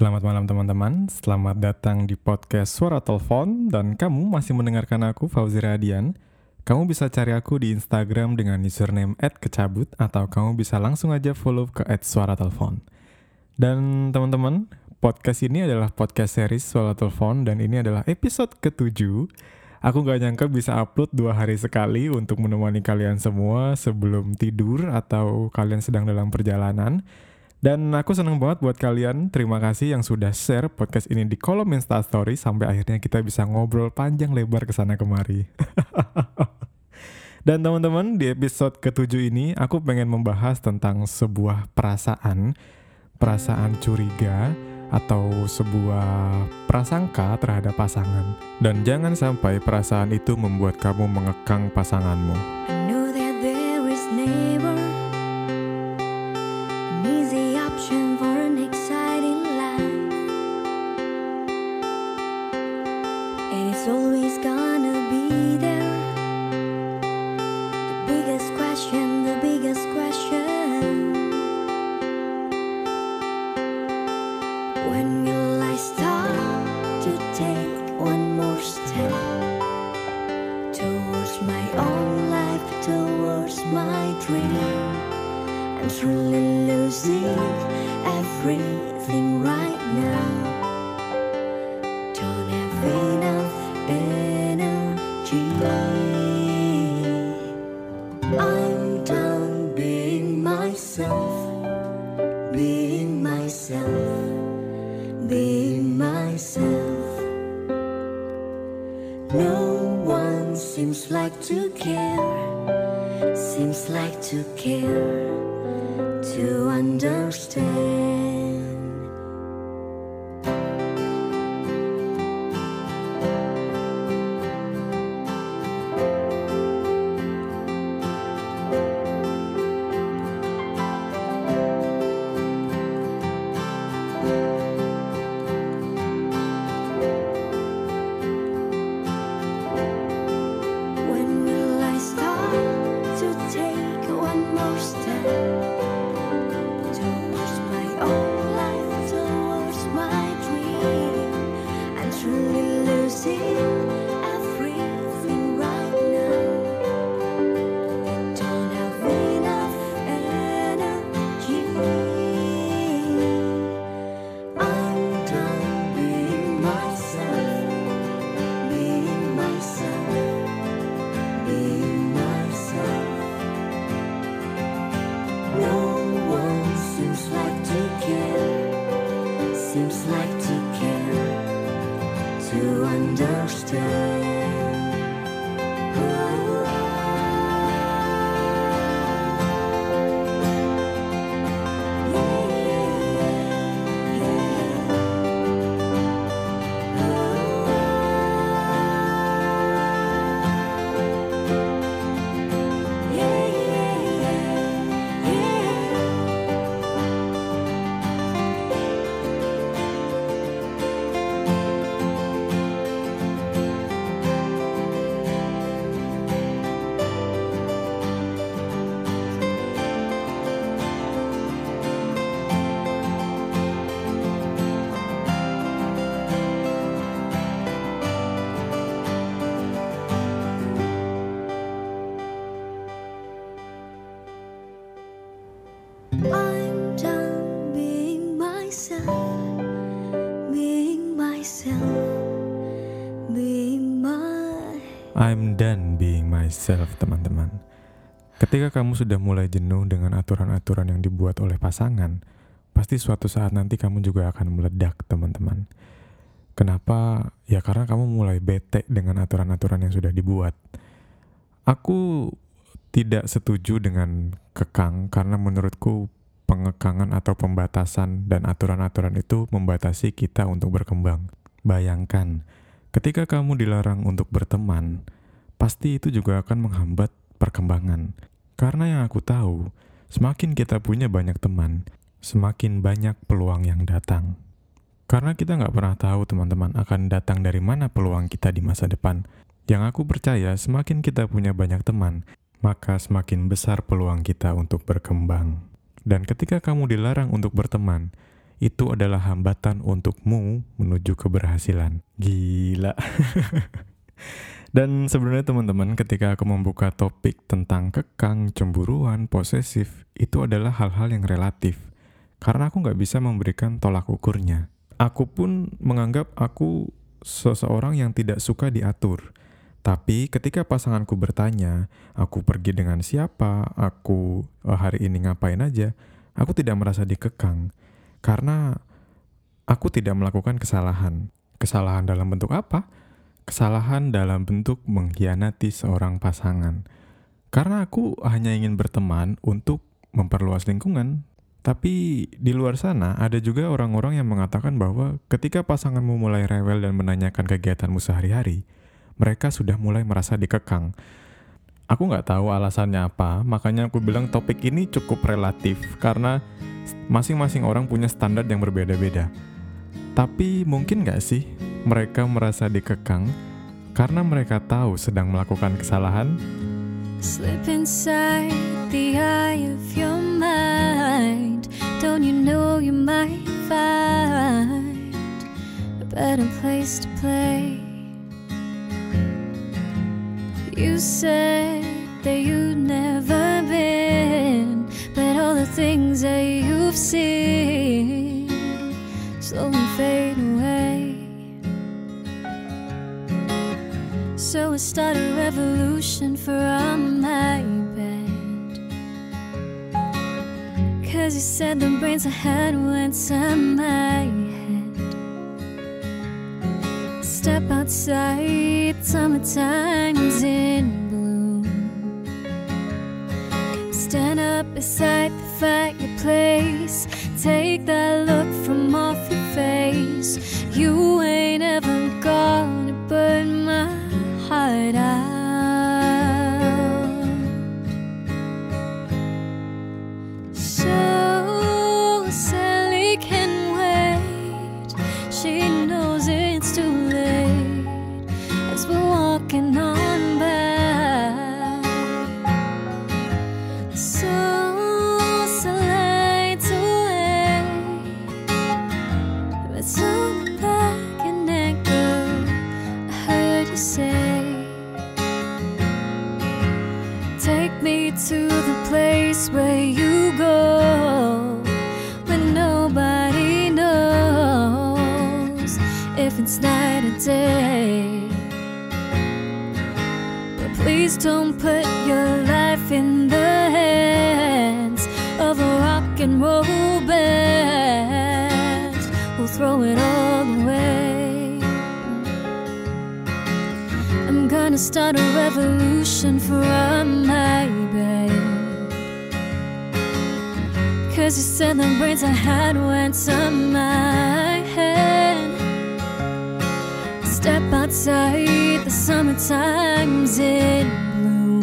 Selamat malam teman-teman, selamat datang di podcast Suara Telepon dan kamu masih mendengarkan aku Fauzi Radian. Kamu bisa cari aku di Instagram dengan username @kecabut atau kamu bisa langsung aja follow ke @suaratelepon. Dan teman-teman, podcast ini adalah podcast series Suara Telepon dan ini adalah episode ketujuh. Aku gak nyangka bisa upload dua hari sekali untuk menemani kalian semua sebelum tidur atau kalian sedang dalam perjalanan. Dan aku senang banget buat kalian. Terima kasih yang sudah share podcast ini di kolom Insta Story sampai akhirnya kita bisa ngobrol panjang lebar ke sana kemari. Dan teman-teman, di episode ketujuh ini aku pengen membahas tentang sebuah perasaan, perasaan curiga atau sebuah prasangka terhadap pasangan. Dan jangan sampai perasaan itu membuat kamu mengekang pasanganmu. I know that there is never When will I start to take one more step? towards my own life, towards my dream. I'm truly losing everything right now. Seems like to care, seems like to care, to understand. still. I'm done being myself, teman-teman. Ketika kamu sudah mulai jenuh dengan aturan-aturan yang dibuat oleh pasangan, pasti suatu saat nanti kamu juga akan meledak, teman-teman. Kenapa? Ya karena kamu mulai bete dengan aturan-aturan yang sudah dibuat. Aku tidak setuju dengan kekang karena menurutku pengekangan atau pembatasan dan aturan-aturan itu membatasi kita untuk berkembang. Bayangkan, ketika kamu dilarang untuk berteman, pasti itu juga akan menghambat perkembangan. Karena yang aku tahu, semakin kita punya banyak teman, semakin banyak peluang yang datang. Karena kita nggak pernah tahu teman-teman akan datang dari mana peluang kita di masa depan. Yang aku percaya semakin kita punya banyak teman, maka semakin besar peluang kita untuk berkembang. Dan ketika kamu dilarang untuk berteman, itu adalah hambatan untukmu menuju keberhasilan. Gila. Dan sebenarnya teman-teman ketika aku membuka topik tentang kekang, cemburuan, posesif, itu adalah hal-hal yang relatif. Karena aku nggak bisa memberikan tolak ukurnya. Aku pun menganggap aku seseorang yang tidak suka diatur. Tapi ketika pasanganku bertanya, aku pergi dengan siapa, aku eh, hari ini ngapain aja, aku tidak merasa dikekang. Karena aku tidak melakukan kesalahan. Kesalahan dalam bentuk apa? Kesalahan dalam bentuk mengkhianati seorang pasangan. Karena aku hanya ingin berteman untuk memperluas lingkungan. Tapi di luar sana ada juga orang-orang yang mengatakan bahwa ketika pasanganmu mulai rewel dan menanyakan kegiatanmu sehari-hari, mereka sudah mulai merasa dikekang. Aku nggak tahu alasannya apa, makanya aku bilang topik ini cukup relatif karena masing-masing orang punya standar yang berbeda-beda. Tapi mungkin nggak sih mereka merasa dikekang karena mereka tahu sedang melakukan kesalahan. Slip inside the eye of your mind. Don't you know you might find a better place to play? You said that you'd never been, but all the things that you've seen Started a revolution for all my bed. Cause you said the brains I had went to my head. Step outside, summertime's in bloom. Stand up beside the fireplace. Take that look from off your face. You throw it all away. I'm gonna start a revolution for my babe. Cause you said the brains I had went to my head. Step outside, the summertime's in bloom.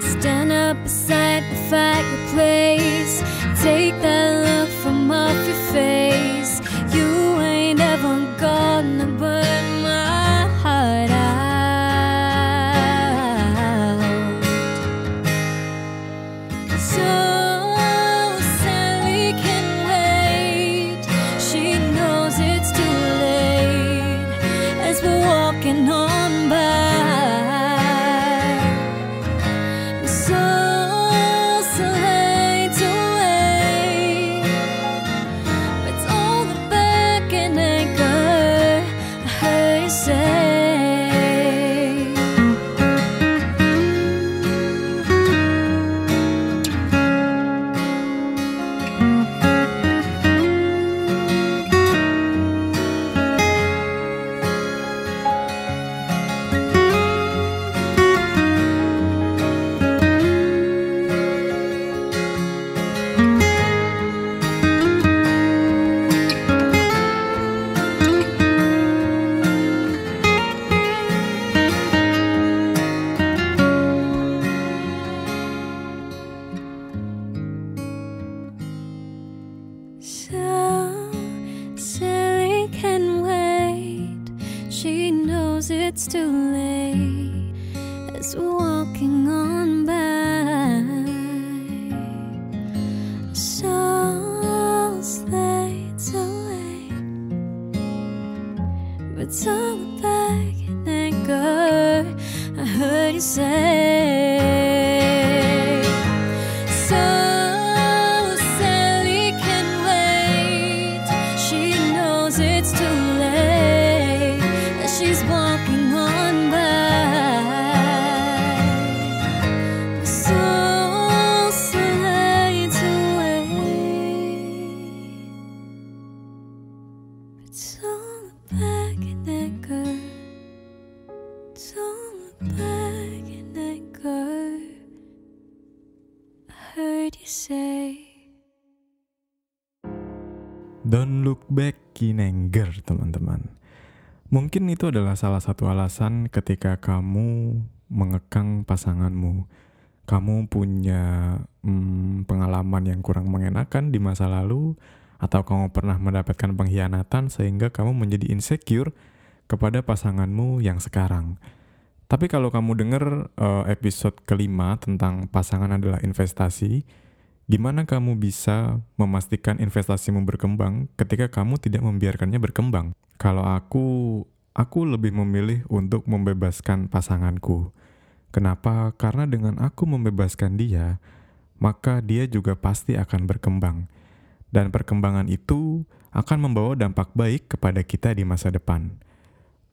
Stand up beside the fireplace. Take that face. She knows it's too late as walking on by. Don't look back in anger, teman-teman. Mungkin itu adalah salah satu alasan ketika kamu mengekang pasanganmu. Kamu punya hmm, pengalaman yang kurang mengenakan di masa lalu, atau kamu pernah mendapatkan pengkhianatan sehingga kamu menjadi insecure kepada pasanganmu yang sekarang. Tapi kalau kamu dengar eh, episode kelima tentang pasangan adalah investasi, Gimana kamu bisa memastikan investasimu berkembang ketika kamu tidak membiarkannya berkembang? Kalau aku, aku lebih memilih untuk membebaskan pasanganku. Kenapa? Karena dengan aku membebaskan dia, maka dia juga pasti akan berkembang. Dan perkembangan itu akan membawa dampak baik kepada kita di masa depan.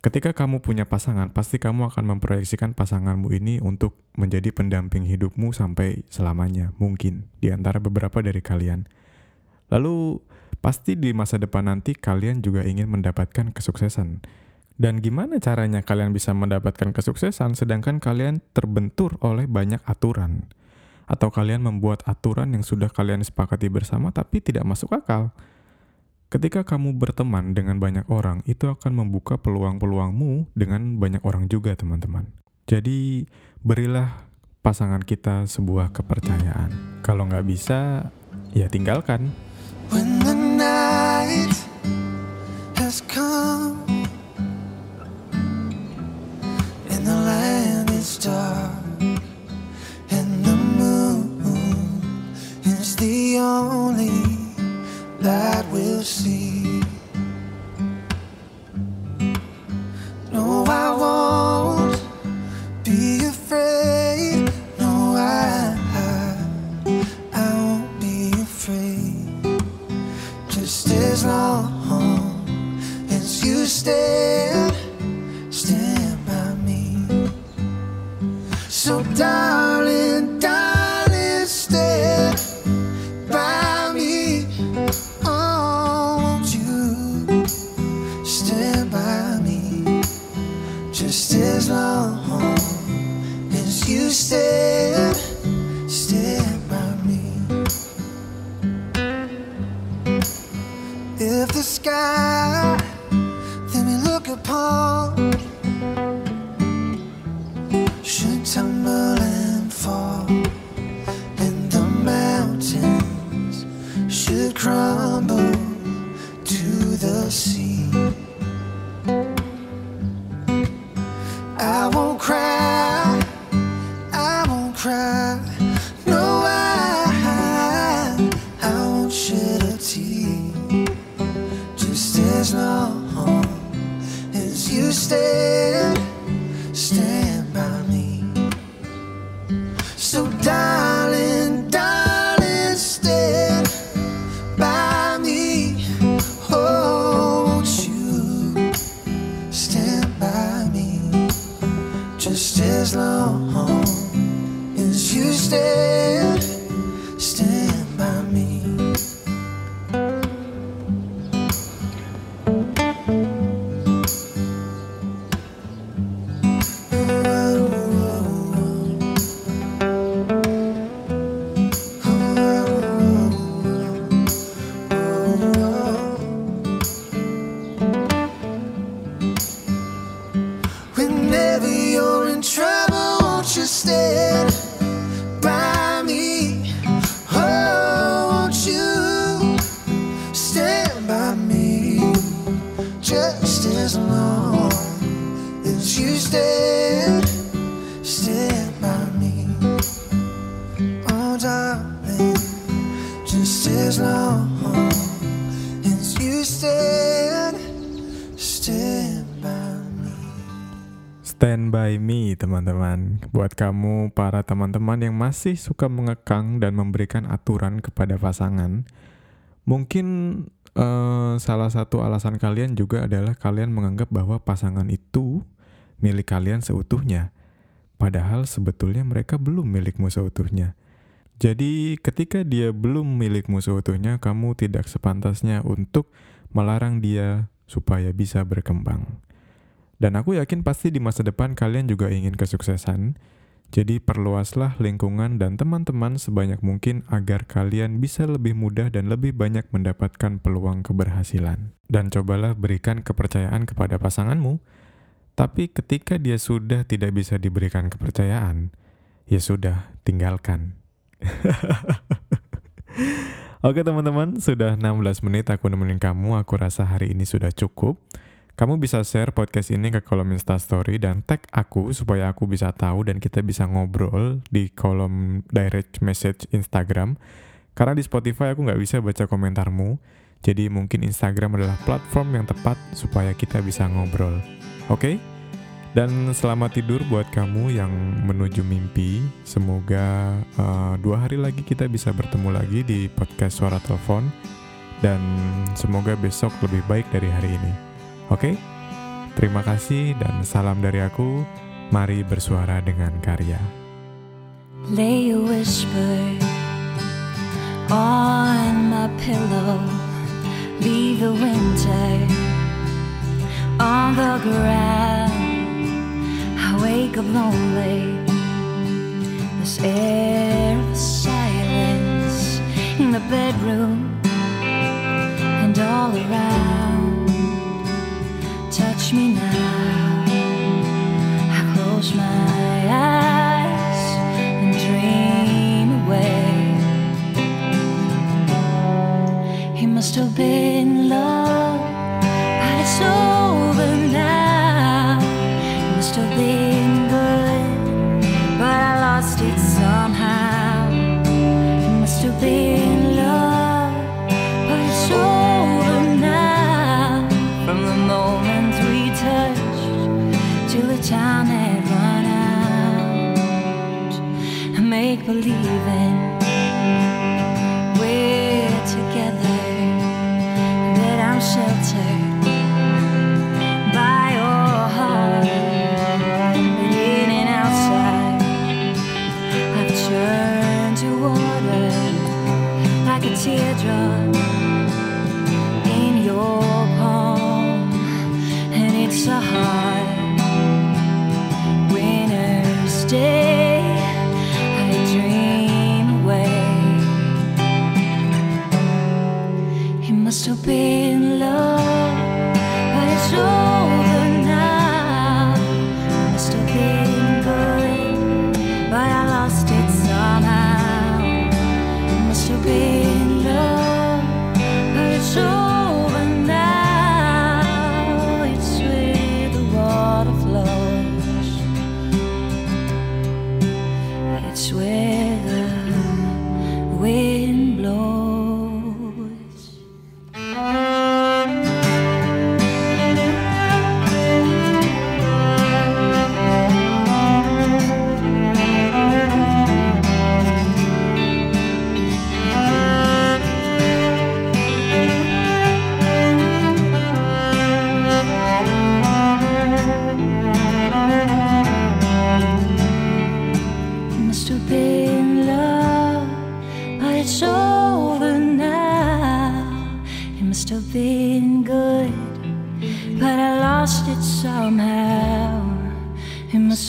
Ketika kamu punya pasangan, pasti kamu akan memproyeksikan pasanganmu ini untuk menjadi pendamping hidupmu sampai selamanya, mungkin di antara beberapa dari kalian. Lalu, pasti di masa depan nanti kalian juga ingin mendapatkan kesuksesan. Dan gimana caranya kalian bisa mendapatkan kesuksesan sedangkan kalian terbentur oleh banyak aturan? Atau kalian membuat aturan yang sudah kalian sepakati bersama tapi tidak masuk akal? Ketika kamu berteman dengan banyak orang, itu akan membuka peluang-peluangmu dengan banyak orang juga, teman-teman. Jadi, berilah pasangan kita sebuah kepercayaan. Kalau nggak bisa, ya tinggalkan. When the night down. As long as you stand, stand teman-teman. Buat kamu para teman-teman yang masih suka mengekang dan memberikan aturan kepada pasangan Mungkin eh, salah satu alasan kalian juga adalah kalian menganggap bahwa pasangan itu milik kalian seutuhnya Padahal sebetulnya mereka belum milikmu seutuhnya. Jadi ketika dia belum milikmu seutuhnya Kamu tidak sepantasnya untuk melarang dia supaya bisa berkembang dan aku yakin pasti di masa depan kalian juga ingin kesuksesan. Jadi perluaslah lingkungan dan teman-teman sebanyak mungkin agar kalian bisa lebih mudah dan lebih banyak mendapatkan peluang keberhasilan. Dan cobalah berikan kepercayaan kepada pasanganmu. Tapi ketika dia sudah tidak bisa diberikan kepercayaan, ya sudah, tinggalkan. Oke teman-teman, sudah 16 menit aku nemenin kamu. Aku rasa hari ini sudah cukup. Kamu bisa share podcast ini ke kolom Instastory dan tag aku supaya aku bisa tahu dan kita bisa ngobrol di kolom direct message Instagram. Karena di Spotify aku nggak bisa baca komentarmu, jadi mungkin Instagram adalah platform yang tepat supaya kita bisa ngobrol. Oke? Dan selamat tidur buat kamu yang menuju mimpi. Semoga uh, dua hari lagi kita bisa bertemu lagi di podcast Suara Telepon. Dan semoga besok lebih baik dari hari ini. Oke? Terima kasih dan salam dari aku. Mari bersuara dengan karya. Lay a whisper on my pillow. Leave the winter on the ground. I wake up lonely. This air of silence in the bedroom and all around. Touch me now. I make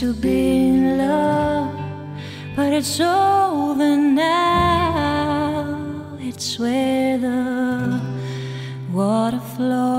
It be been love, but it's over now. It's where the water flows.